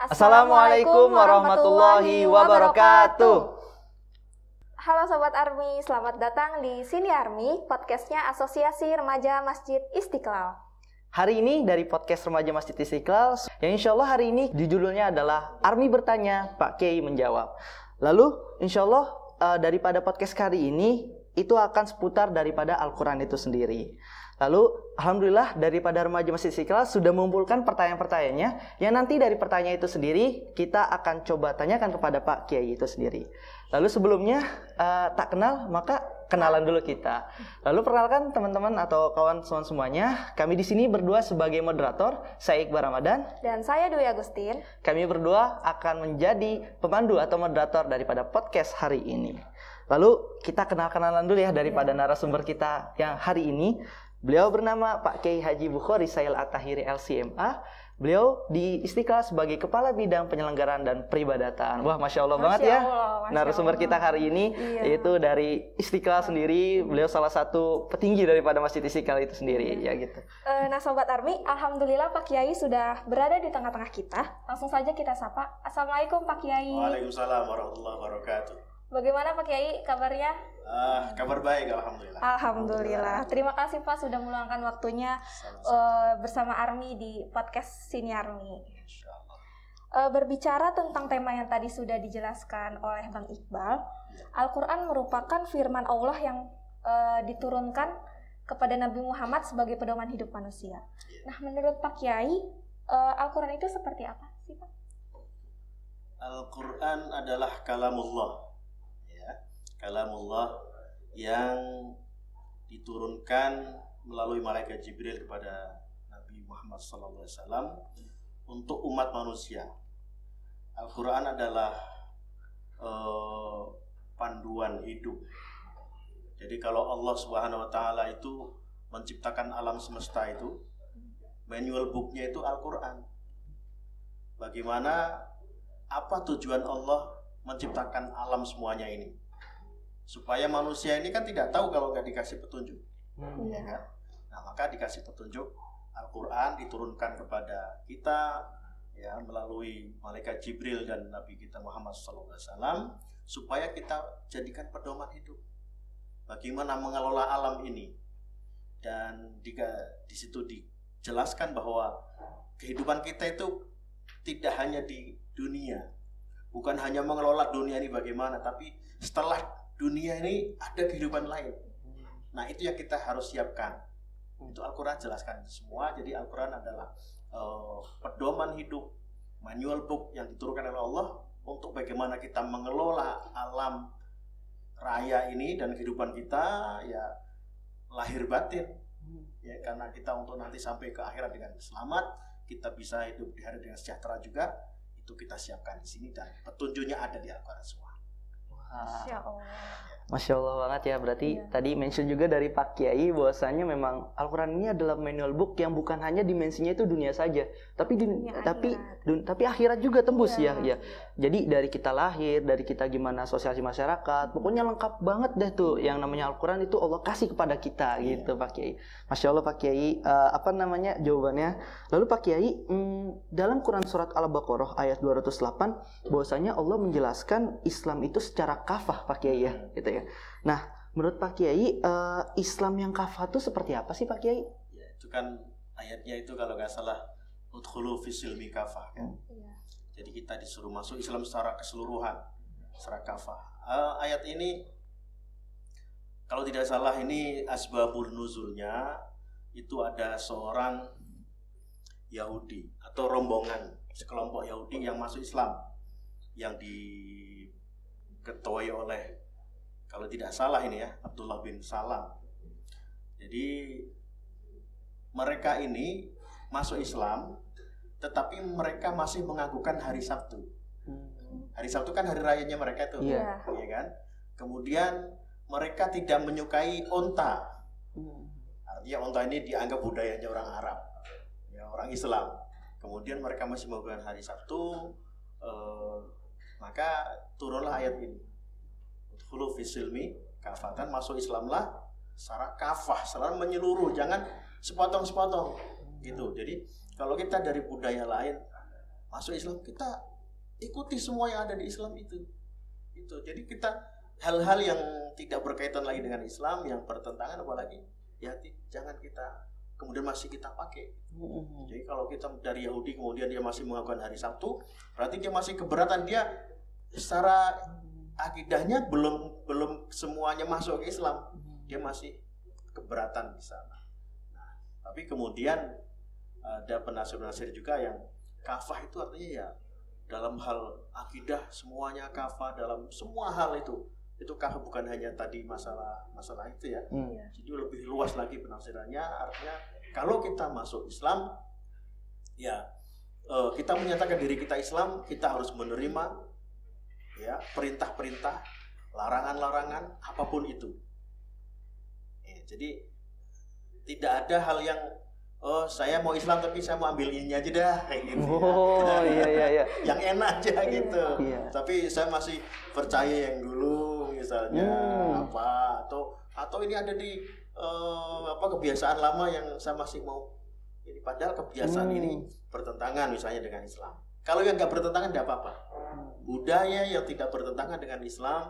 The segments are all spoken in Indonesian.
Assalamualaikum warahmatullahi wabarakatuh. Halo Sobat Army, selamat datang di Sini Army, podcastnya Asosiasi Remaja Masjid Istiqlal. Hari ini dari podcast Remaja Masjid Istiqlal, yang insya Allah hari ini judulnya adalah Army bertanya, Pak Kiai menjawab. Lalu insya Allah uh, daripada podcast kali ini itu akan seputar daripada Al-Quran itu sendiri. Lalu, Alhamdulillah daripada remaja Masjid Istiqlal sudah mengumpulkan pertanyaan-pertanyaannya yang nanti dari pertanyaan itu sendiri kita akan coba tanyakan kepada Pak Kiai itu sendiri. Lalu sebelumnya uh, tak kenal maka kenalan dulu kita. Lalu perkenalkan teman-teman atau kawan semua semuanya. Kami di sini berdua sebagai moderator, saya Iqbal Ramadan dan saya Dwi Agustin. Kami berdua akan menjadi pemandu atau moderator daripada podcast hari ini. Lalu kita kenal-kenalan dulu ya daripada ya. narasumber kita yang hari ini. Beliau bernama Pak Kiai Haji Bukhari Sail Atahiri LCMA. Beliau di Istiqlal sebagai Kepala Bidang Penyelenggaraan dan Peribadatan. Wah, Masya Allah Masya banget ya. Allah, Narasumber kita hari ini iya. yaitu dari Istiqlal sendiri. Beliau salah satu petinggi daripada Masjid Istiqlal itu sendiri iya. ya gitu. Uh, nah Sobat Army, Alhamdulillah Pak Kiai sudah berada di tengah-tengah kita. Langsung saja kita sapa. Assalamualaikum Pak Kiai. Waalaikumsalam warahmatullahi wabarakatuh. Bagaimana Pak Kiai kabarnya? Uh, kabar baik, alhamdulillah. Alhamdulillah. Terima kasih Pak sudah meluangkan waktunya uh, bersama Army di podcast Sini Army. Uh, berbicara tentang tema yang tadi sudah dijelaskan oleh Bang Iqbal, ya. Al-Quran merupakan firman Allah yang uh, diturunkan kepada Nabi Muhammad sebagai pedoman hidup manusia. Ya. Nah, menurut Pak Kiai, uh, Al-Quran itu seperti apa sih Pak? Al-Quran adalah kalamullah kalamullah yang diturunkan melalui malaikat Jibril kepada Nabi Muhammad SAW untuk umat manusia. Al-Quran adalah uh, panduan hidup. Jadi kalau Allah Subhanahu Wa Taala itu menciptakan alam semesta itu, manual booknya itu Al-Quran. Bagaimana apa tujuan Allah menciptakan alam semuanya ini? Supaya manusia ini kan tidak tahu kalau nggak dikasih petunjuk. Hmm. ya kan? Nah maka dikasih petunjuk Al-Quran diturunkan kepada kita ya melalui malaikat Jibril dan Nabi kita Muhammad SAW supaya kita jadikan pedoman hidup. Bagaimana mengelola alam ini? Dan jika di situ dijelaskan bahwa kehidupan kita itu tidak hanya di dunia. Bukan hanya mengelola dunia ini bagaimana tapi setelah dunia ini ada kehidupan lain. Nah itu yang kita harus siapkan. Itu Al-Quran jelaskan semua. Jadi Al-Quran adalah uh, pedoman hidup, manual book yang diturunkan oleh Allah untuk bagaimana kita mengelola alam raya ini dan kehidupan kita ya lahir batin ya karena kita untuk nanti sampai ke akhirat dengan selamat kita bisa hidup di hari dengan sejahtera juga itu kita siapkan di sini dan petunjuknya ada di Al-Quran semua. Masya Allah. Masya Allah banget ya. Berarti iya. tadi mention juga dari Pak Kiai bahwasanya memang Al-Quran ini adalah manual book yang bukan hanya dimensinya itu dunia saja, tapi dunia, tapi dun, tapi akhirat juga tembus iya. ya. Ya. Jadi dari kita lahir, dari kita gimana sosialisasi masyarakat, pokoknya lengkap banget deh tuh yang namanya Al-Quran itu Allah kasih kepada kita iya. gitu Pak Kiai. Masya Allah Pak Kiai. Uh, apa namanya jawabannya? Lalu Pak Kiai hmm, dalam Quran surat Al-Baqarah ayat 208 bahwasanya Allah menjelaskan Islam itu secara kafah Pak Kiai ya, gitu ya. Nah, menurut Pak Kiai, uh, Islam yang kafah itu seperti apa sih Pak Kiai? Ya, itu kan ayatnya itu kalau nggak salah udkhulu fisilmi kafah kan. Ya. Jadi kita disuruh masuk Islam secara keseluruhan, secara kafah. Uh, ayat ini kalau tidak salah ini asbabul nuzulnya itu ada seorang Yahudi atau rombongan sekelompok Yahudi yang masuk Islam yang diketuai oleh kalau tidak salah ini ya Abdullah bin Salam. Jadi mereka ini masuk Islam tetapi mereka masih mengagukan hari Sabtu. Hmm. Hari Sabtu kan hari rayanya mereka tuh, yeah. ya kan? Kemudian mereka tidak menyukai onta. Hmm. Artinya onta ini dianggap budayanya orang Arab, ya orang Islam. Kemudian mereka masih mengagukan hari Sabtu, eh, maka turunlah ayat ini hulu fisilmi kafatan masuk Islamlah secara kafah, secara menyeluruh, jangan sepotong-sepotong gitu. Jadi kalau kita dari budaya lain masuk Islam kita ikuti semua yang ada di Islam itu itu jadi kita hal-hal yang tidak berkaitan lagi dengan Islam yang bertentangan apalagi ya jangan kita kemudian masih kita pakai. Hmm. Jadi kalau kita dari Yahudi kemudian dia masih melakukan hari Sabtu, berarti dia masih keberatan dia secara akidahnya belum belum semuanya masuk ke Islam. Dia masih keberatan di sana. Nah, tapi kemudian ada penasir-penasir juga yang kafah itu artinya ya dalam hal akidah semuanya kafah dalam semua hal itu itu kah bukan hanya tadi masalah masalah itu ya hmm. jadi lebih luas lagi penafsirannya artinya kalau kita masuk Islam ya eh, kita menyatakan diri kita Islam kita harus menerima ya perintah-perintah larangan-larangan apa pun itu ya, jadi tidak ada hal yang oh saya mau Islam tapi saya mau ambil ini aja dah kayak gitu ya. oh ya. iya iya iya yang enak aja gitu iya. tapi saya masih percaya yang dulu misalnya hmm. apa atau atau ini ada di uh, apa kebiasaan lama yang saya masih mau ini padahal kebiasaan hmm. ini bertentangan misalnya dengan Islam kalau yang nggak bertentangan tidak apa-apa hmm. budaya yang tidak bertentangan dengan Islam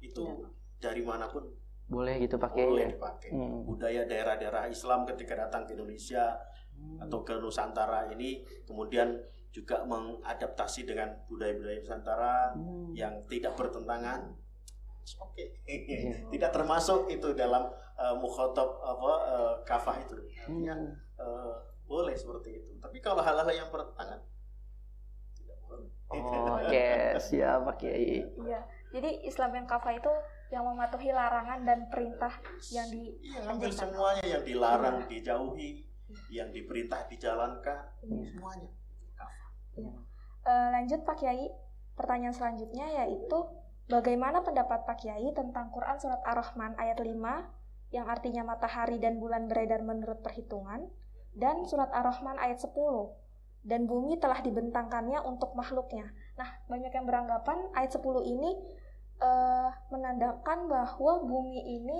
itu ya. dari mana pun boleh gitu pakai boleh dipakai hmm. budaya daerah-daerah Islam ketika datang ke Indonesia hmm. atau ke Nusantara ini kemudian juga mengadaptasi dengan budaya-budaya Nusantara hmm. yang tidak bertentangan oke okay. Iya. tidak termasuk itu dalam uh, mukhotob apa uh, kafah itu artinya hmm. uh, boleh seperti itu tapi kalau hal-hal yang bertentangan oh, oke siap Pak Kiai iya jadi Islam yang kafah itu yang mematuhi larangan dan perintah yang di iya, ambil semuanya yang dilarang iya. dijauhi yang diperintah dijalankan iya. semuanya kafah iya. e, lanjut Pak Kiai pertanyaan selanjutnya yaitu Bagaimana pendapat Pak Kiai tentang Quran Surat Ar-Rahman ayat 5 yang artinya matahari dan bulan beredar menurut perhitungan dan Surat Ar-Rahman ayat 10 dan bumi telah dibentangkannya untuk makhluknya. Nah, banyak yang beranggapan ayat 10 ini uh, menandakan bahwa bumi ini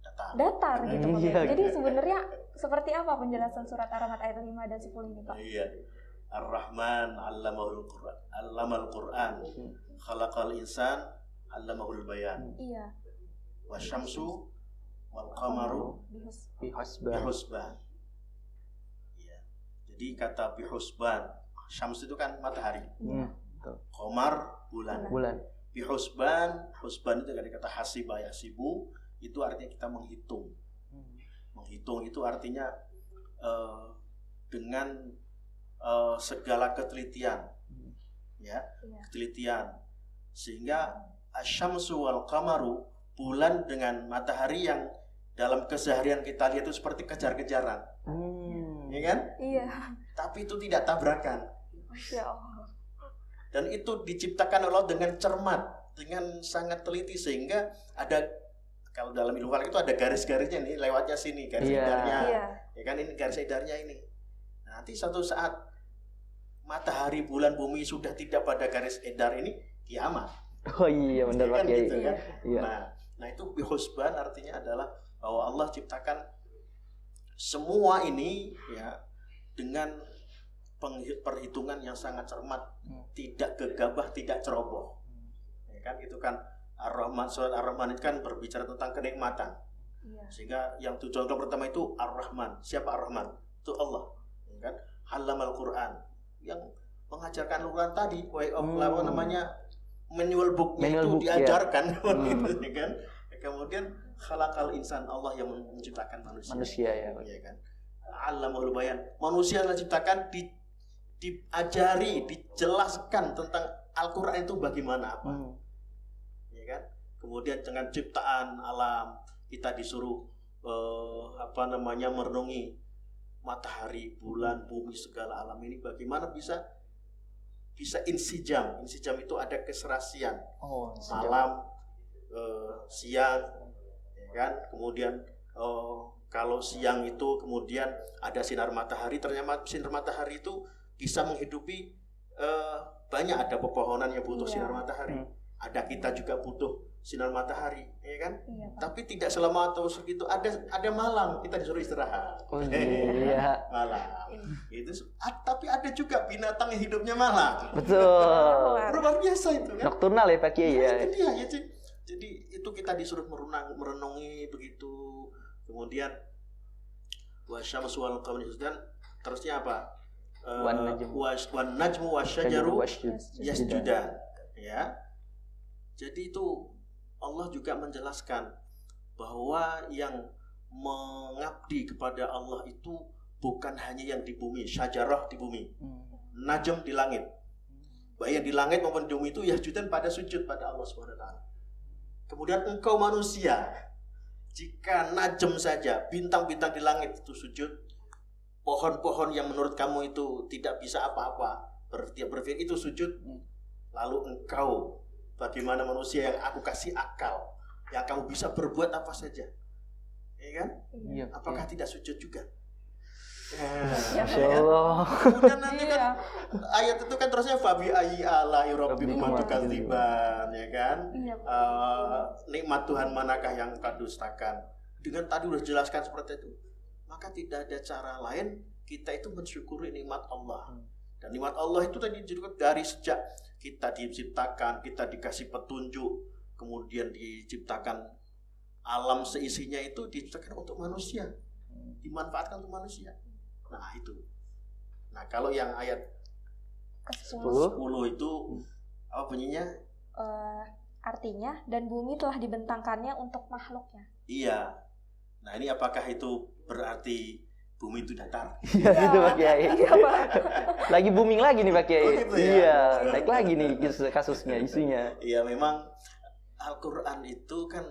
datar, datar gitu Pak. Iya, Jadi sebenarnya seperti apa penjelasan surat Ar-Rahman ayat 5 dan 10 ini Pak? Iya. Ar-Rahman 'allamahul Qur'an. 'Allamal Qur'an. Khalaqal insan 'allamahul bayan. Iya. Wasyamsu wal qamaru bihusban. Jadi kata bihusban, syams itu kan matahari. Hmm. Qamar bulan. Bulan. Bihusban, husban itu dari kata hasibah yasibu, itu artinya kita menghitung. Hmm. Menghitung itu artinya uh, dengan uh, segala ketelitian hmm. ya yeah. ketelitian sehingga asyamsu wal kamaru bulan dengan matahari yang dalam keseharian kita lihat itu seperti kejar-kejaran. Ya kan iya tapi itu tidak tabrakan dan itu diciptakan Allah dengan cermat dengan sangat teliti sehingga ada kalau dalam ilmu falak itu ada garis-garisnya nih lewatnya sini garis yeah. edarnya yeah. ya kan ini garis edarnya ini nanti satu saat matahari, bulan, bumi sudah tidak pada garis edar ini kiamat. Oh iya benar kan gitu kan. Iya. Nah, nah itu bihusban artinya adalah bahwa Allah ciptakan semua ini ya dengan perhitungan yang sangat cermat, hmm. tidak gegabah, tidak ceroboh. Hmm. Ya kan itu kan Ar-Rahman surat Ar-Rahman itu kan berbicara tentang kenikmatan. Iya. Sehingga yang tujuan pertama itu Ar-Rahman. Siapa Ar-Rahman? Itu Allah. Ya kan? Halam Al-Quran yang mengajarkan Al-Quran tadi way of hmm. apa namanya manual booknya manual itu book, diajarkan ya. hmm. gitu kan kemudian khalaqal insan Allah yang menciptakan manusia. Manusia ya, ya kan? Alamul bayan. Manusia yang diciptakan di diajari dijelaskan tentang Al-Quran itu bagaimana apa. Hmm. ya kan? Kemudian dengan ciptaan alam kita disuruh uh, apa namanya merenungi matahari, bulan, bumi, segala alam ini bagaimana bisa bisa insijam. Insijam itu ada keserasian. Oh, malam, eh, siang, kan? Kemudian eh, kalau siang itu kemudian ada sinar matahari, ternyata sinar matahari itu bisa menghidupi eh, banyak ada pepohonan yang butuh yeah. sinar matahari. Hmm. ada kita juga butuh sinar matahari, ya kan? Iya, Pak. Tapi tidak selama atau segitu ada ada malam kita disuruh istirahat. Oh iya. malam. Iya. Itu ah, tapi ada juga binatang yang hidupnya malam. Betul. Luar biasa itu kan. Nocturnal ya Pak Kiai ya. Dia ya, Cik. Jadi itu kita disuruh merenang, merenungi begitu. Kemudian wasyamsu wal qamari dan terusnya apa? Eh, Wan najmu wasyajaru yasjudan. Ya. Jadi itu Allah juga menjelaskan bahwa yang mengabdi kepada Allah itu bukan hanya yang di bumi, syajarah di bumi, Hmm. najm di langit. Baik yang di langit maupun di bumi itu yasjudan pada sujud pada Allah Subhanahu wa taala. Kemudian engkau manusia, jika najm saja, bintang-bintang di langit itu sujud, pohon-pohon yang menurut kamu itu tidak bisa apa-apa, berarti berpikir itu sujud, lalu engkau bagaimana manusia yang aku kasih akal, yang kamu bisa berbuat apa saja, ya kan? Iya. Apakah tidak sujud juga? Ya. Masya Allah. Kemudian nanti kan Iya. ayat itu kan terusnya fabi ayi ala Rabbikum tukadziban ya kan Iya. Eh, nikmat Tuhan manakah yang kau dustakan dengan tadi udah jelaskan seperti itu maka tidak ada cara lain kita itu mensyukuri nikmat Allah dan nikmat Allah itu tadi juga dari sejak kita diciptakan kita dikasih petunjuk kemudian diciptakan alam seisinya itu diciptakan untuk manusia dimanfaatkan untuk manusia nah itu nah kalau yang ayat Ke-10. 10 itu apa bunyinya? Eh, artinya dan bumi telah dibentangkannya untuk makhluknya. Iya. Nah, ini apakah itu berarti bumi itu datar? Iya gitu Pak Kiai. Iya, Pak. Lagi booming lagi nih Pak Kiai. Oh, gitu ya? Iya, naik lagi nih kasusnya, isunya. Iya, memang Al-Qur'an itu kan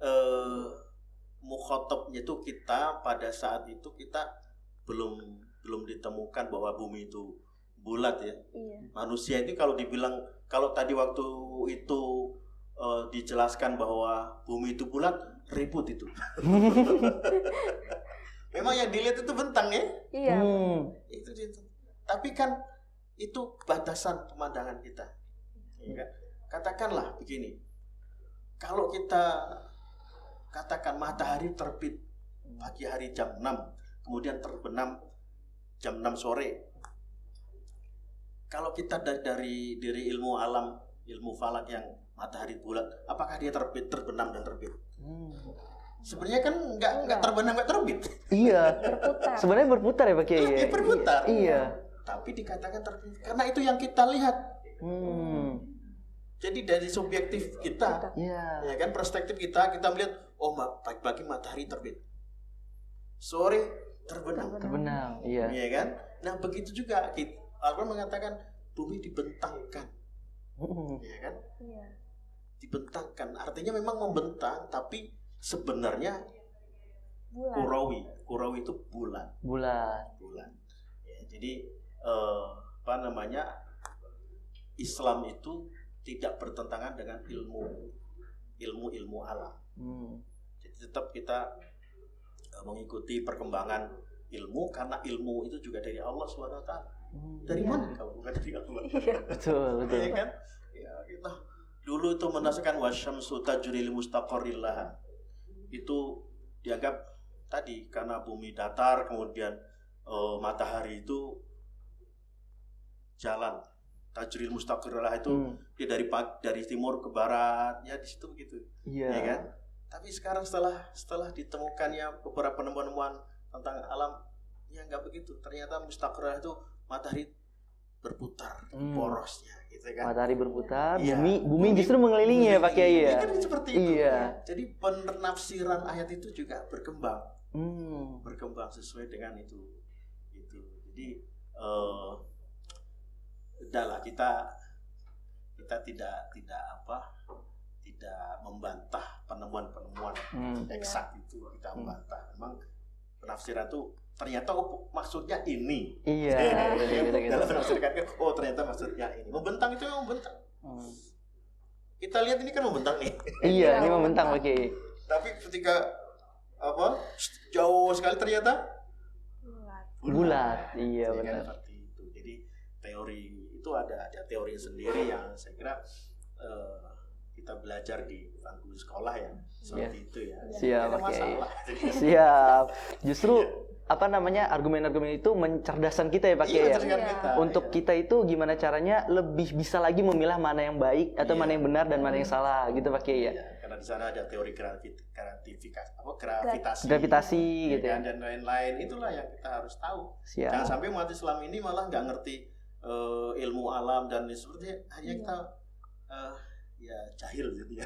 eh mukhotabnya itu kita pada saat itu kita belum belum ditemukan bahwa bumi itu bulat ya. Iya. Manusia itu kalau dibilang kalau tadi waktu itu eh, dijelaskan bahwa bumi itu bulat, ribut itu. Memang yang dilihat itu bentang ya. Iya. Hmm. itu tapi kan itu batasan pemandangan kita Ya kan? katakanlah begini kalau kita katakan matahari terbit pagi hari jam 6 kemudian terbenam jam 6 sore kalau kita dari dari, dari ilmu alam ilmu falak yang matahari bulat apakah dia terbit terbenam dan terbit Hmm. sebenarnya kan nggak nggak Enggak. terbenam nggak terbit Iya. Berputar. Sebenarnya berputar ya Pak Kiai. ya? Dia berputar Iya. tapi dikatakan terbit karena itu yang kita lihat Hmm. Jadi dari subjektif kita, Iya. ya kan perspektif kita, kita melihat oh pagi-pagi matahari terbit, sore terbenam, Terbenam. Iya. ya kan? Nah begitu juga kita, Al-Quran mengatakan bumi dibentangkan, Hmm. ya kan? Iya. Dibentangkan, artinya memang membentang, tapi sebenarnya Bulan. kurawi, kurawi itu bulan, Bulan. bulan. Ya, jadi eh, apa namanya Islam itu tidak bertentangan dengan ilmu ilmu ilmu alam. Hmm. Jadi tetap kita mengikuti perkembangan ilmu karena ilmu itu juga dari Allah swt. Hmm. Dari Iya. mana kalau bukan dari Allah? Iya. Betul, betul. Ya kan? Ya kita dulu itu menasihkan wasyamsu tajri li mustaqarril laha. Itu dianggap tadi karena bumi datar kemudian eh, matahari itu jalan tajril mustaqarril laha itu Hmm. dia dari dari timur ke barat ya di situ begitu Iya. ya kan? Tapi sekarang setelah setelah ditemukannya beberapa penemuan-penemuan tentang alam, ya nggak begitu. Ternyata mustaqrah itu matahari berputar Hmm. porosnya, gitu kan? Matahari berputar, Iya. bumi bumi justru mengelilingi ya Pak Kiai ya. Iya kan seperti itu. Iya. Jadi penafsiran ayat itu juga berkembang, Hmm. berkembang sesuai dengan itu. Itu. Jadi eh udahlah kita kita tidak tidak apa tidak membantah penemuan-penemuan Hmm. eksak itu kita Hmm. membantah. Memang penafsiran itu ternyata oh, maksudnya ini. Iya. Eh, gitu, gitu. Dalam penafsiran kan, oh ternyata maksudnya ini. Membentang itu memang membentang. Hmm. Kita lihat ini kan membentang nih. Iya, Iya, ini membentang Pak Kiai. Tapi ketika apa jauh sekali ternyata Bulan. Bulat. Iya, Ya kan, benar. seperti itu. Jadi teori itu ada ada teori sendiri yang saya kira uh, kita belajar di bangku sekolah ya seperti yeah. itu ya. Siap, oke. Okay. Siap. Justru apa namanya argumen-argumen itu mencerdasan kita ya Pak iya, ya. Kita, Untuk iya. kita itu gimana caranya lebih bisa lagi memilah mana yang baik atau iya. mana yang benar dan mana yang salah gitu Pak ya. Iya, karena di sana ada teori gravitasi apa gravitasi, gravitasi ya, gitu ya. dan lain-lain itulah yang kita harus tahu. Siap. Jangan sampai umat Islam ini malah nggak ngerti uh, ilmu alam dan seperti hanya kita uh, ya jahil gitu ya.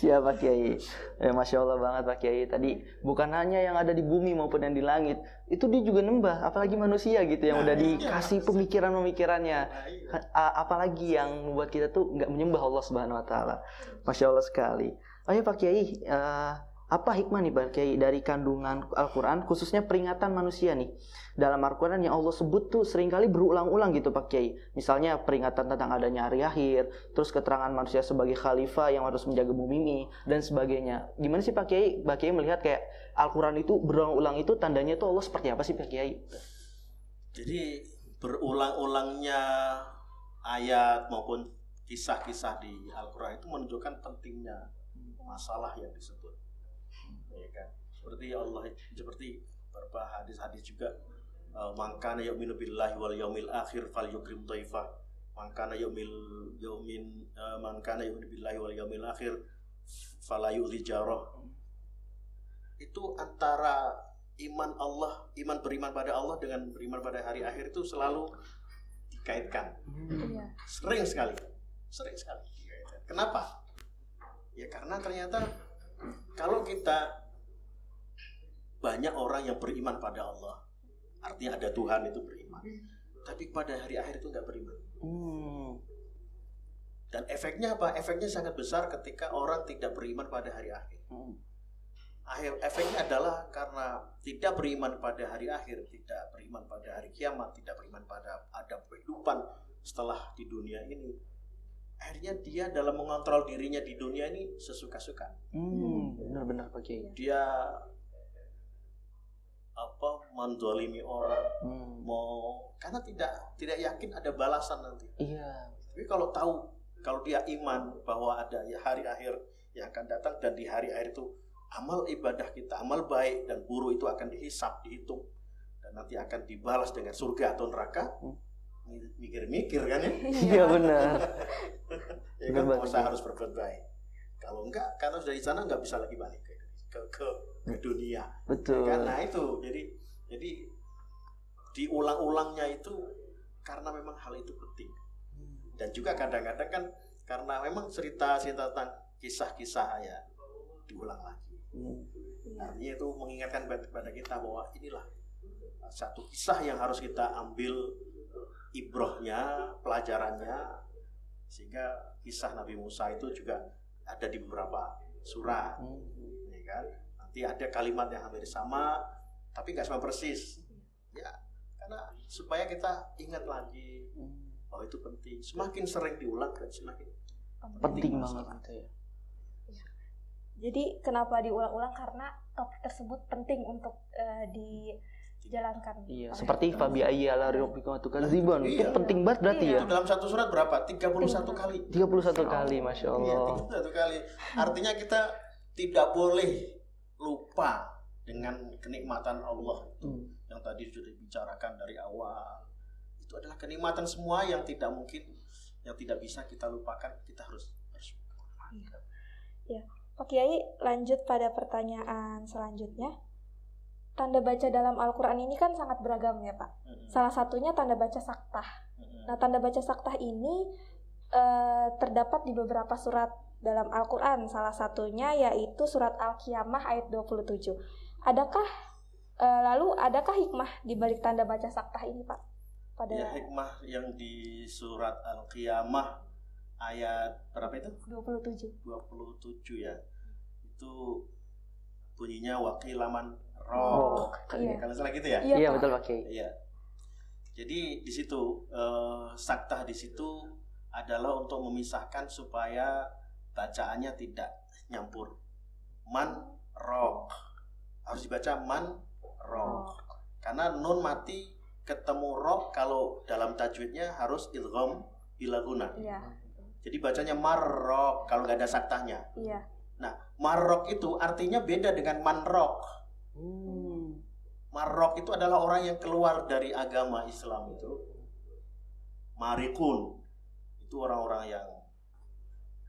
Siapa Kiai? Ya, Masya Allah banget Pak Kiai. Tadi bukan hanya yang ada di bumi maupun yang di langit, itu dia juga nembah. Apalagi manusia gitu yang nah, udah iya. dikasih iya, pemikiran-pemikirannya. Iya. Apalagi yang membuat kita tuh nggak menyembah Allah Subhanahu Wa Taala. Masya Allah sekali. Ayo Pak Kiai, uh, apa hikmah nih Pak Kiai dari kandungan Al-Quran khususnya peringatan manusia nih? Dalam Al-Quran yang Allah sebut tuh sering kali berulang-ulang gitu Pak Kiai. Misalnya peringatan tentang adanya hari akhir terus keterangan manusia sebagai khalifah yang harus menjaga bumi ini dan sebagainya. Gimana sih Pak Kiai? Pak Kiai melihat kayak Al-Quran itu berulang-ulang itu tandanya tuh Allah seperti apa sih Pak Kiai? Jadi berulang-ulangnya ayat maupun kisah-kisah di Al-Quran itu menunjukkan pentingnya masalah yang disebut ya kan? Seperti Allah seperti beberapa hadis-hadis juga uh, mangkana yu'minu billahi wal yaumil akhir fal yukrim dhaifah mangkana yu'mil yaumin uh, mangkana yu'minu billahi wal yaumil akhir fala yu'li jarah. Itu antara iman Allah iman beriman pada Allah dengan beriman pada hari akhir itu selalu dikaitkan. Hmm. sering sekali. Sering sekali kenapa? Ya karena ternyata kalau kita banyak orang yang beriman pada Allah artinya ada Tuhan itu beriman tapi pada hari akhir itu nggak beriman hmm. dan efeknya apa efeknya sangat besar ketika orang tidak beriman pada hari akhir hmm. akhir efeknya adalah karena tidak beriman pada hari akhir tidak beriman pada hari kiamat tidak beriman pada ada kehidupan setelah di dunia ini akhirnya dia dalam mengontrol dirinya di dunia ini sesuka-suka. Hmm, benar-benar pakai. Dia apa mendolimi orang. Hmm. mau karena tidak tidak yakin ada balasan nanti. Iya. Tapi kalau tahu kalau dia iman bahwa ada ya hari akhir yang akan datang dan di hari akhir itu amal ibadah kita amal baik dan buruk itu akan dihisap dihitung. Dan nanti akan dibalas dengan surga atau neraka. Hmm. mikir-mikir kan ya? Iya benar. Ya kan harus berbuat baik. Kalau enggak karena sudah di sana nggak bisa lagi balik ke ke ke dunia. Betul. Ya, karena itu jadi jadi diulang-ulangnya itu karena memang hal itu penting. Dan juga kadang-kadang kan karena memang cerita-cerita tentang kisah-kisah ya diulang lagi. Hmm. Artinya itu mengingatkan kepada kita bahwa inilah satu kisah yang harus kita ambil ibrohnya, pelajarannya, sehingga kisah Nabi Musa itu juga ada di beberapa surat. Hmm kan nanti ada kalimat yang hampir sama tapi nggak sama persis ya karena supaya kita ingat lagi oh itu penting semakin sering diulang kan semakin penting, penting banget itu ya jadi kenapa diulang-ulang karena topik tersebut penting untuk uh, dijalankan. Iya, seperti Fabi Ayyala Rabbika Tukazibun. Itu iya. penting banget berarti iya. ya. Itu dalam satu surat berapa? 31 kali. 31 kali, Masya iya, Allah. Iya, 31 kali. Artinya kita tidak boleh lupa dengan kenikmatan Allah itu hmm. yang tadi sudah dibicarakan dari awal itu adalah kenikmatan semua yang tidak mungkin yang tidak bisa kita lupakan kita harus bersyukur ya. ya Pak Kiai lanjut pada pertanyaan selanjutnya tanda baca dalam Al-Quran ini kan sangat beragam ya Pak hmm. salah satunya tanda baca saktah hmm. nah tanda baca saktah ini eh, terdapat di beberapa surat dalam Al-Quran. Salah satunya yaitu surat Al-Qiyamah ayat 27. Adakah e, lalu adakah hikmah di balik tanda baca saktah ini, Pak? Pada ya, hikmah yang di surat Al-Qiyamah ayat berapa itu? 27. 27 ya. Itu bunyinya wakilaman roh. Oh, iya. Kalau salah gitu ya? Iya, iya betul Pak Iya. Jadi di situ uh, saktah di situ adalah untuk memisahkan supaya bacaannya tidak nyampur man roh harus dibaca man roh karena nun mati ketemu roh kalau dalam tajwidnya harus ilgham bila guna ya. Jadi bacanya marrok kalau nggak ada saktahnya. Iya. Nah, marrok itu artinya beda dengan manrok. Hmm. Marrok itu adalah orang yang keluar dari agama Islam itu. Marikun itu orang-orang yang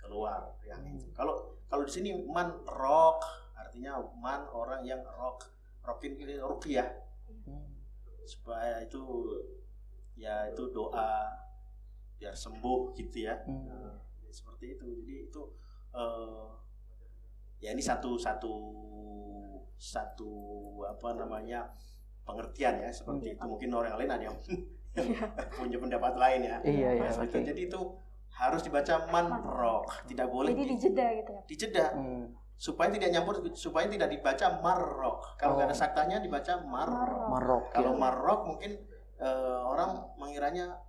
keluar yang itu. Kalau kalau di sini man rock artinya man orang yang rock rokin ini rukiah hmm. supaya itu ya itu doa biar sembuh gitu ya. Hmm. Nah, seperti itu. Jadi itu uh, ya ini satu satu satu apa namanya pengertian ya seperti hmm. itu mungkin orang lain ada yang punya pendapat lain ya iya iya okay. jadi itu harus dibaca manrok tidak boleh jadi dijeda gitu ya. Dijeda. Hmm. supaya tidak nyampur supaya tidak dibaca marrok kalau nggak oh. ada saktanya dibaca marrok marrok kalau ya. marrok mungkin uh, orang mengiranya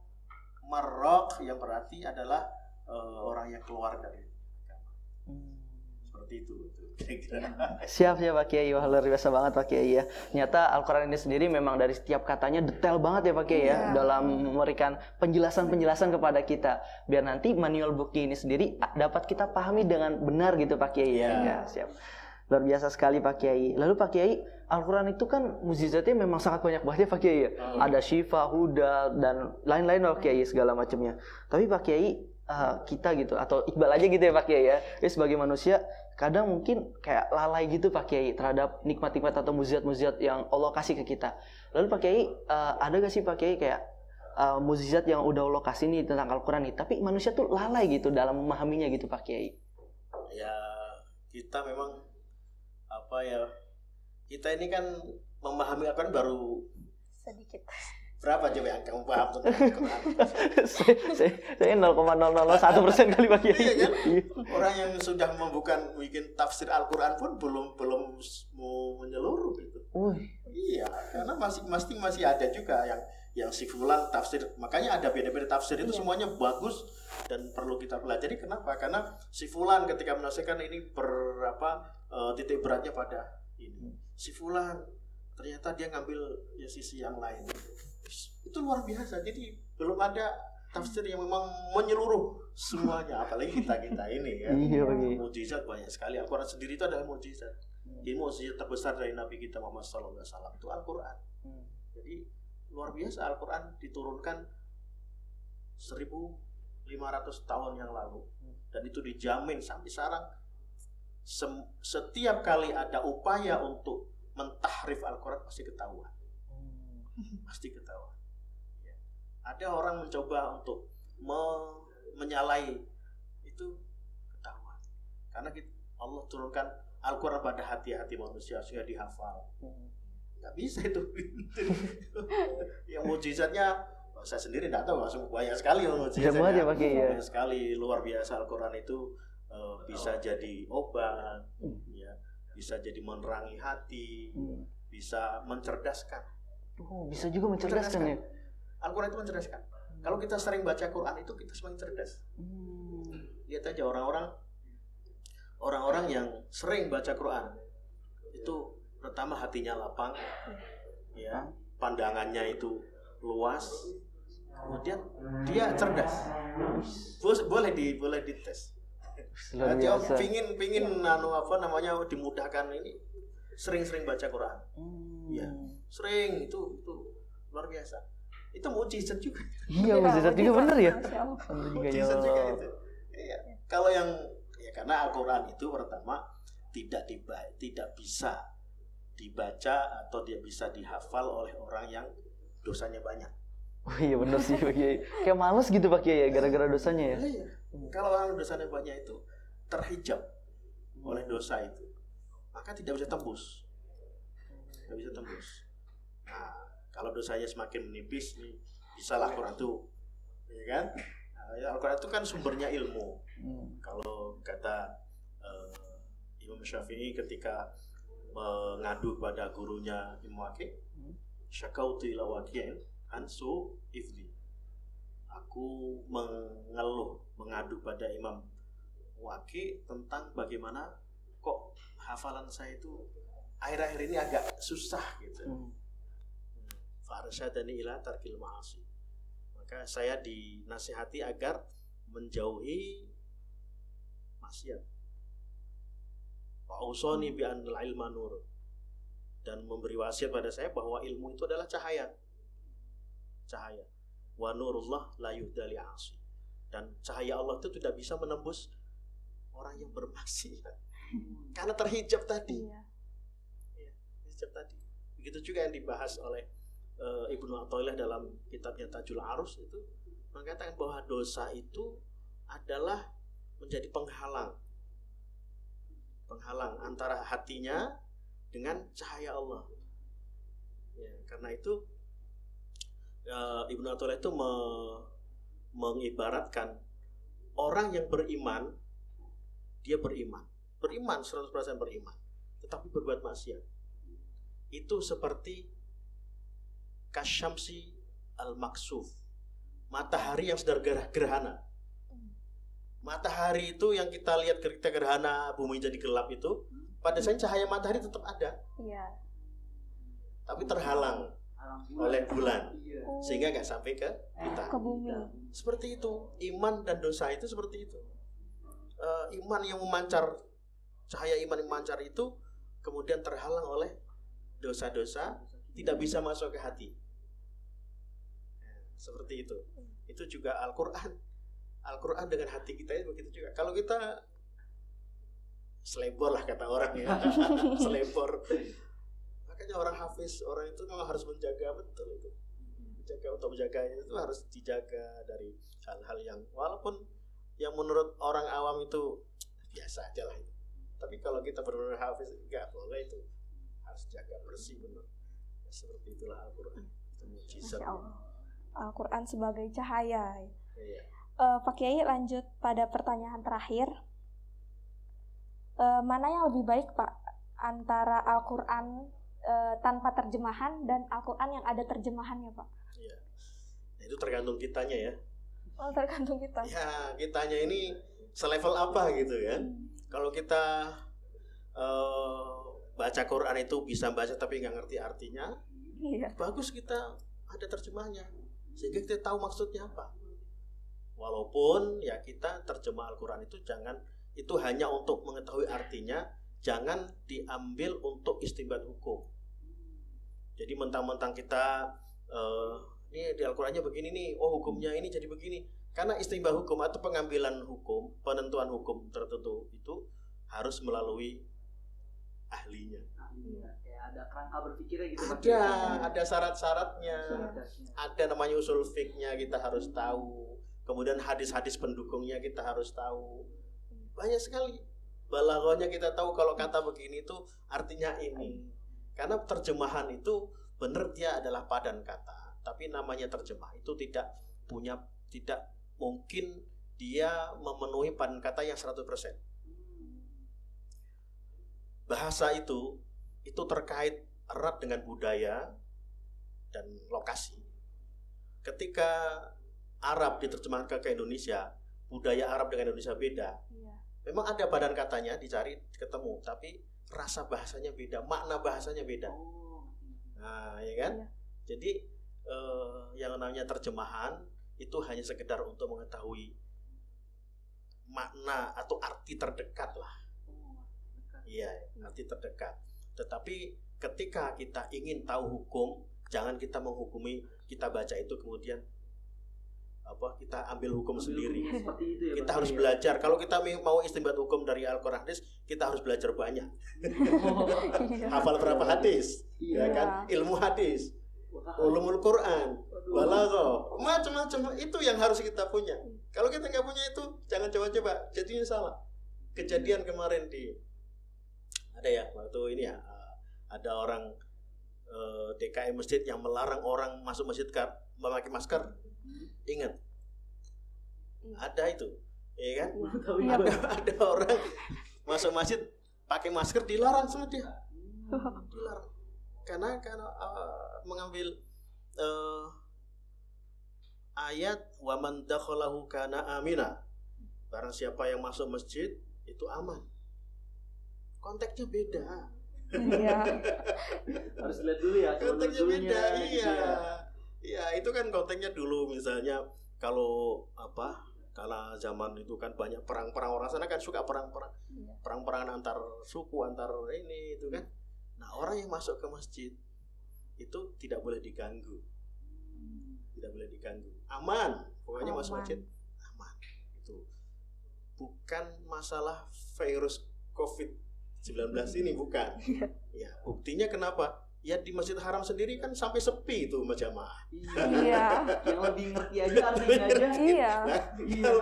marrok yang berarti adalah uh, orang yang keluar dari seperti itu siap siap Pak Kiai. Wah luar biasa banget Pak Kiai ya. Nyata Al-Quran ini sendiri memang dari setiap katanya detail banget ya Pak Kiai ya, ya dalam memberikan penjelasan-penjelasan kepada kita. Biar nanti manual bukti ini sendiri dapat kita pahami dengan benar gitu Pak Kiai ya, ya siap. Luar biasa sekali Pak Kiai. Lalu Pak Kiai Al-Quran itu kan mukjizatnya memang sangat banyak banget ya Pak Kiai ya. Hmm. Ada syifa, huda, dan lain-lain Pak Kiai segala macamnya. Tapi Pak Kiai uh, kita gitu atau Iqbal aja gitu ya Pak Kiai ya. Ya sebagai manusia kadang mungkin kayak lalai gitu Pak Kiai terhadap nikmat-nikmat atau muzizat-muzizat yang Allah kasih ke kita. Lalu Pak Kiai uh, ada gak sih Pak Kiai kayak uh, muzizat yang udah Allah kasih nih tentang Al-Quran nih, tapi manusia tuh lalai gitu dalam memahaminya gitu Pak Kiai. Ya kita memang apa ya kita ini kan memahami Al-Quran baru sedikit Berapa coba yang kamu paham tentang Al-Quran? saya 0,001 persen kali bagi. Iya kan? Iya. Orang yang sudah membuka bikin tafsir Al-Quran pun belum belum mau menyeluruh gitu. Uh. Iya, karena masih masih masih ada juga yang yang si fulan tafsir. Makanya ada beda-beda tafsir itu iya. semuanya bagus dan perlu kita pelajari. Kenapa? Karena si fulan ketika menafsirkan ini berapa uh, titik beratnya pada ini. Si fulan ternyata dia ngambil ya sisi yang lain itu luar biasa. Jadi belum ada tafsir yang memang menyeluruh semuanya. Apalagi kita kita ini kan iya, mujizat banyak sekali. Al-Quran sendiri itu adalah mujizat. Hmm. jadi mujizat terbesar dari Nabi kita Muhammad SAW itu Al-Quran. Hmm. jadi luar biasa Al-Quran diturunkan 1500 tahun yang lalu. Hmm. dan itu dijamin sampai sekarang. Setiap kali ada upaya untuk mentahrif Al-Quran pasti ketahuan. Pasti ketahuan. ya. Ada orang mencoba untuk me menyalahi. Itu ketahuan. Karena kita, Allah turunkan Al-Quran pada hati-hati manusia sehingga dihafal. Nggak bisa itu. Yang mujizatnya oh, saya sendiri tidak tahu langsung banyak sekali mujizatnya. Ya, ya. banyak sekali luar biasa Al-Quran itu uh, bisa jadi obat hmm. ya. Bisa jadi menerangi hati hmm. bisa mencerdaskan. Oh, bisa juga mencerdaskan, ya. Al-Quran itu mencerdaskan. Kalau kita sering baca Quran itu kita semakin cerdas. Hmm. Lihat aja orang-orang orang-orang yang sering baca Quran itu pertama hatinya lapang, ya, pandangannya itu luas, kemudian dia cerdas. Boleh di boleh dites. Nah, dia pingin pingin anu apa namanya dimudahkan ini sering-sering baca Quran. Hmm. Ya sering itu itu luar biasa itu mujizat juga iya mujizat juga bener ya mujizat juga itu iya kalau yang ya karena Al-Quran itu pertama tidak diba tidak bisa dibaca atau dia bisa dihafal oleh orang yang dosanya banyak Oh iya benar sih Pak Kiai. Kayak males gitu Pak Kiai ya gara-gara dosanya ya. Iya. Kalau orang dosanya banyak itu terhijab oleh dosa itu, maka tidak bisa tembus. Tidak bisa tembus. Nah, kalau dosanya semakin menipis nih, bisa lah Quran itu, ya kan? Nah, Al-Quran itu kan sumbernya ilmu. Hmm. Kalau kata uh, Imam Syafi'i ketika mengadu pada gurunya Imam Waqi, hmm. ila waqi'in ansu ifli. Aku mengeluh, mengadu pada Imam Waqi tentang bagaimana kok hafalan saya itu akhir-akhir ini agak susah gitu. Hmm farsyadani ila tarkil ma'asi maka saya dinasihati agar menjauhi maksiat. Wa usoni bi anil ilma nur dan memberi wasiat pada saya bahwa ilmu itu adalah cahaya. Cahaya. Wa nurullah la yuhdali asi. Dan cahaya Allah itu tidak bisa menembus orang yang bermaksiat. Karena terhijab tadi. Iya. Ya, hijab tadi. Begitu juga yang dibahas oleh uh, Ibnu Athaillah dalam kitabnya Tajul Arus itu mengatakan bahwa dosa itu adalah menjadi penghalang penghalang antara hatinya dengan cahaya Allah. Ya, karena itu uh, Ibnu Athaillah itu me, mengibaratkan orang yang beriman dia beriman, beriman 100% beriman, tetapi berbuat maksiat. Itu seperti kasyamsi al-maksuf, matahari yang sedang gerhana. Matahari itu yang kita lihat ketika gerhana bumi jadi gelap itu pada saat cahaya matahari tetap ada. Iya. Tapi terhalang oleh bulan sehingga nggak sampai ke kita. Ke bumi. Seperti itu iman dan dosa itu seperti itu. Uh, iman yang memancar cahaya iman yang memancar itu kemudian terhalang oleh dosa-dosa tidak bisa masuk ke hati. Seperti itu. Itu juga Al-Quran. Al-Quran dengan hati kita itu begitu juga. Kalau kita selebor lah kata orang ya. Selebor. Makanya orang hafiz orang itu memang harus menjaga betul itu. Menjaga untuk menjaga itu harus dijaga dari hal-hal yang walaupun yang menurut orang awam itu biasa aja lah itu. Tapi kalau kita benar-benar hafiz enggak boleh itu. Harus jaga bersih benar. Ya, seperti itulah Al-Quran. Itu Al-Quran sebagai cahaya iya. uh, Pak Kiai lanjut pada pertanyaan terakhir uh, mana yang lebih baik Pak antara Al-Qur'an uh, tanpa terjemahan dan Al-Qur'an yang ada terjemahannya Pak? Iya. Nah, itu tergantung kitanya ya. Oh, tergantung kita. Ya, kitanya ini selevel apa gitu kan. Hmm. Kalau kita uh, baca Quran itu bisa baca tapi nggak ngerti artinya, iya. bagus kita ada terjemahnya sehingga kita tahu maksudnya apa. Walaupun ya kita terjemah Al-Quran itu jangan itu hanya untuk mengetahui artinya, jangan diambil untuk istimbat hukum. Jadi mentang-mentang kita uh, ini di Al-Qur'annya begini nih, oh hukumnya ini jadi begini. Karena istimbat hukum atau pengambilan hukum, penentuan hukum tertentu itu harus melalui ahlinya. Ahlinya. ada kerangka berpikirnya gitu. Ada, ada syarat-syaratnya. Ada namanya usul fiknya kita harus tahu. Kemudian hadis-hadis pendukungnya kita harus tahu banyak sekali balagonya kita tahu kalau kata begini itu artinya ini karena terjemahan itu benar dia adalah padan kata tapi namanya terjemah itu tidak punya tidak mungkin dia memenuhi padan kata yang 100% bahasa itu itu terkait erat dengan budaya dan lokasi. Ketika Arab diterjemahkan ke Indonesia budaya Arab dengan Indonesia beda. Memang ada badan katanya dicari ketemu tapi rasa bahasanya beda makna bahasanya beda. Oh, nah ya kan? Iya. jadi eh, yang namanya terjemahan itu hanya sekedar untuk mengetahui makna atau arti terdekat lah iya arti terdekat tetapi ketika kita ingin tahu hukum jangan kita menghukumi kita baca itu kemudian apa kita ambil hukum ambil sendiri. Itu ya, kita harus ya. belajar. Kalau kita mau istimbat hukum dari Al-Qur'an hadis, kita harus belajar banyak. Oh, Hafal berapa hadis? Iya. Ya kan? Ilmu hadis. Ulumul Quran, balaghah, macam-macam itu yang harus kita punya. Kalau kita nggak punya itu, jangan coba-coba. Jadinya salah. Kejadian kemarin di ada ya waktu ini ya ada orang eh, DKI masjid yang melarang orang masuk masjid memakai masker Ingat. Iya. Ada itu. Ya kan? Ada, ada orang masuk masjid pakai masker dilarang sama dia. Dilarang. Karena karena uh, mengambil uh, ayat waman dakhalahu kana amina. Barang siapa yang masuk masjid itu aman. Konteksnya beda. Iya. Harus lihat dulu ya. Konteksnya beda, gitu iya. Ya. Iya, itu kan kontennya dulu misalnya kalau apa karena zaman itu kan banyak perang-perang orang sana kan suka perang-perang iya. perang-perangan antar suku antar ini itu kan nah orang yang masuk ke masjid itu tidak boleh diganggu tidak boleh diganggu aman pokoknya aman. masuk masjid aman itu bukan masalah virus covid 19 ini bukan iya. ya buktinya kenapa ya di Masjid Haram sendiri kan sampai sepi itu jamaah. Iya. yang lebih ngerti aja artinya aja. Iya. Nah, iya.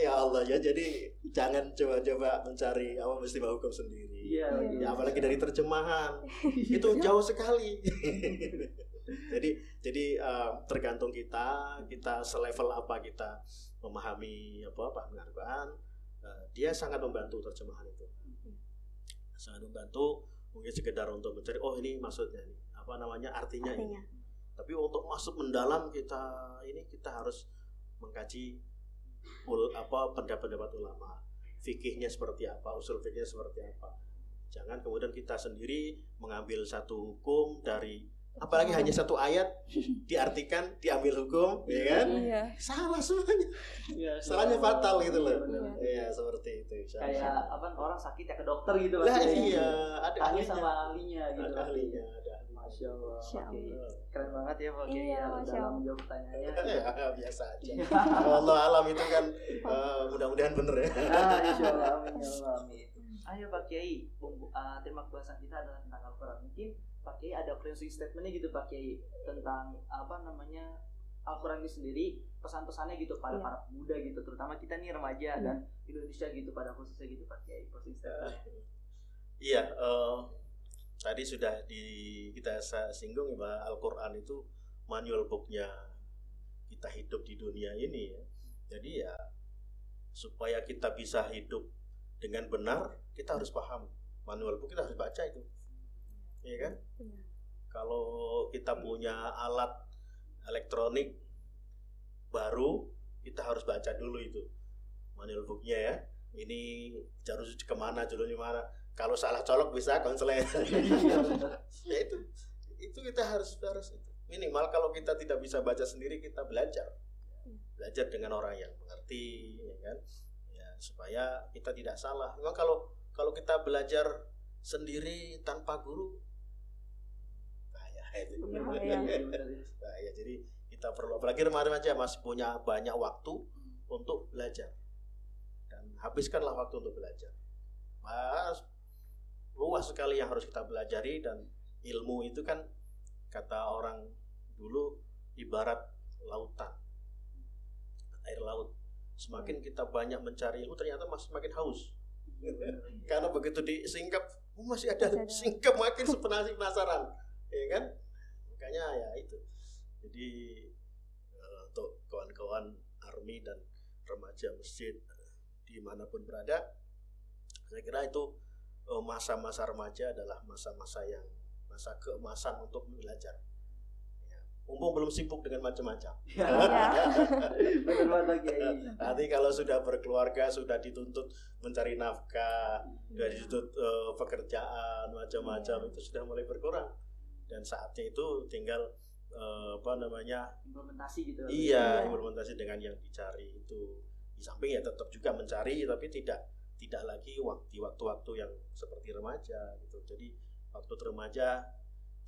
Ya Allah ya jadi jangan coba-coba mencari apa mesti hukum sendiri. Iya. Ya apalagi dari terjemahan itu jauh sekali. jadi jadi uh, tergantung kita kita selevel apa kita memahami apa apa Al-Quran uh, dia sangat membantu terjemahan itu sangat membantu mungkin sekedar untuk mencari oh ini maksudnya nih apa namanya artinya, artinya. ini tapi untuk masuk mendalam kita ini kita harus mengkaji ul, apa pendapat-pendapat ulama. Fikihnya seperti apa usul fikihnya seperti apa. Jangan kemudian kita sendiri mengambil satu hukum dari apalagi hanya satu ayat diartikan diambil hukum ya kan iya. salah semuanya ya, salahnya fatal gitu loh iya ya, seperti itu kayak apa orang sakit ya ke dokter gitu lah iya ada ahli sama ahlinya gitu ada ahlinya ada Masya Allah. Masya Allah. Keren banget ya Pak Iya, ya, Masya Allah. menjawab pertanyaannya. ya, biasa aja. Allah alam itu kan uh, mudah-mudahan bener ya. Ah, insya Allah. Amin. Ya Allah. Amin. Ayo Pak Kiai, uh, tema pembahasan kita adalah tentang Al-Quran. Mungkin Pak Kiai ada closing statementnya gitu Pak Kiai tentang apa namanya Al-Quran ini sendiri pesan-pesannya gitu pada yeah. para pemuda gitu terutama kita nih remaja yeah. dan Indonesia gitu pada khususnya gitu Pak Kiai closing statementnya. Uh, iya, uh, tadi sudah di kita singgung ya bahwa Al-Quran itu manual booknya kita hidup di dunia ini ya. Jadi ya supaya kita bisa hidup dengan benar kita harus paham manual book kita harus baca itu Iya kan? Iya. Kalau kita punya alat elektronik baru, kita harus baca dulu itu manual booknya ya. Ini harus ke mana, jalurnya mana. Kalau salah colok bisa konseling. ya itu, itu kita harus harus itu. Minimal kalau kita tidak bisa baca sendiri, kita belajar. Iya. Belajar dengan orang yang mengerti, ya kan? Ya, supaya kita tidak salah. Memang kalau kalau kita belajar sendiri tanpa guru nah, ya jadi kita perlu apalagi remaja masih punya banyak waktu untuk belajar. Dan habiskanlah waktu untuk belajar. Mas luas sekali yang harus kita pelajari dan ilmu itu kan kata orang dulu ibarat lautan. Air laut. Semakin kita banyak mencari ilmu ternyata masih semakin haus. Karena begitu disingkap oh, masih ada singkap makin penasaran ya kan makanya ya itu jadi uh, untuk kawan-kawan army dan remaja masjid di mana pun berada saya kira itu eh, masa-masa remaja adalah masa-masa yang masa keemasan untuk belajar ya. Mumpung belum sibuk dengan macam-macam. Ya, ya. Nanti kalau sudah berkeluarga, sudah dituntut mencari nafkah, sudah ya. dituntut uh, pekerjaan macam-macam ya. itu sudah mulai berkurang dan saatnya itu tinggal uh, apa namanya implementasi gitu. Iya implementasi dengan yang dicari itu. Di samping ya tetap juga mencari tapi tidak tidak lagi waktu waktu-waktu yang seperti remaja gitu. Jadi waktu remaja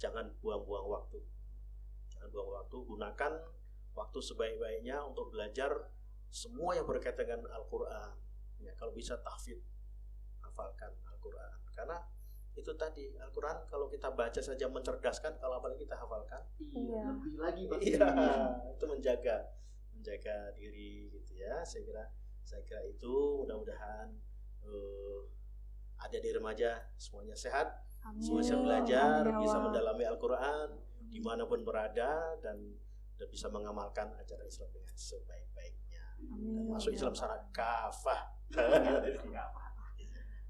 jangan buang-buang waktu. Jangan buang waktu gunakan waktu sebaik-baiknya untuk belajar semua yang berkaitan dengan Al-Quran. Ya kalau bisa tahfidz hafalkan Al-Quran. Karena itu tadi Al-Quran kalau kita baca saja mencerdaskan kalau apalagi kita hafalkan. Iya. Lebih lagi pasti. Iya itu menjaga menjaga diri gitu ya. Saya kira saya kira itu mudah-mudahan uh, ada di remaja semuanya sehat. Amin. semua bisa belajar Amin. Ya bisa mendalami Al-Quran di mana pun berada dan dan bisa mengamalkan ajaran Islam dengan sebaik-baiknya. Masuk Islam secara kafah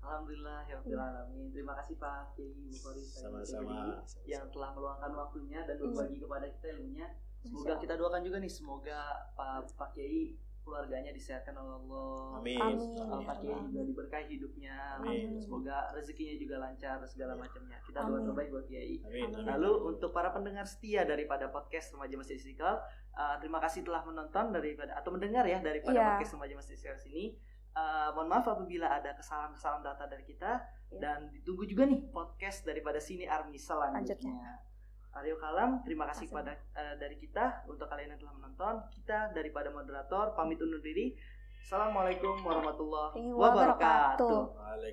Alhamdulillah ya alamin. Terima kasih Pak Kiai Bukhari sama-sama yang telah meluangkan waktunya dan berbagi kepada kita ilmunya. Semoga kita doakan juga nih semoga Pak Pak Kiai keluarganya disehatkan oleh Allah. Amin. Amin. Pak Kiai juga diberkahi hidupnya. Amin. Semoga rezekinya juga lancar segala macamnya. Kita doa terbaik buat Kiai. Amin. Amin. Lalu untuk para pendengar setia daripada podcast Remaja Masjid Istiqlal, uh, terima kasih telah menonton daripada atau mendengar ya daripada Iya. podcast Remaja Masjid Istiqlal sini. Uh, mohon maaf apabila ada kesalahan-kesalahan data dari kita Iya. dan ditunggu juga nih podcast daripada sini Army selanjutnya. Aryo Kalam, terima kasih kepada uh, dari kita untuk kalian yang telah menonton. Kita daripada moderator pamit undur diri. Assalamualaikum warahmatullahi Wabarakatuh. wabarakatuh. Waalaikumsalam.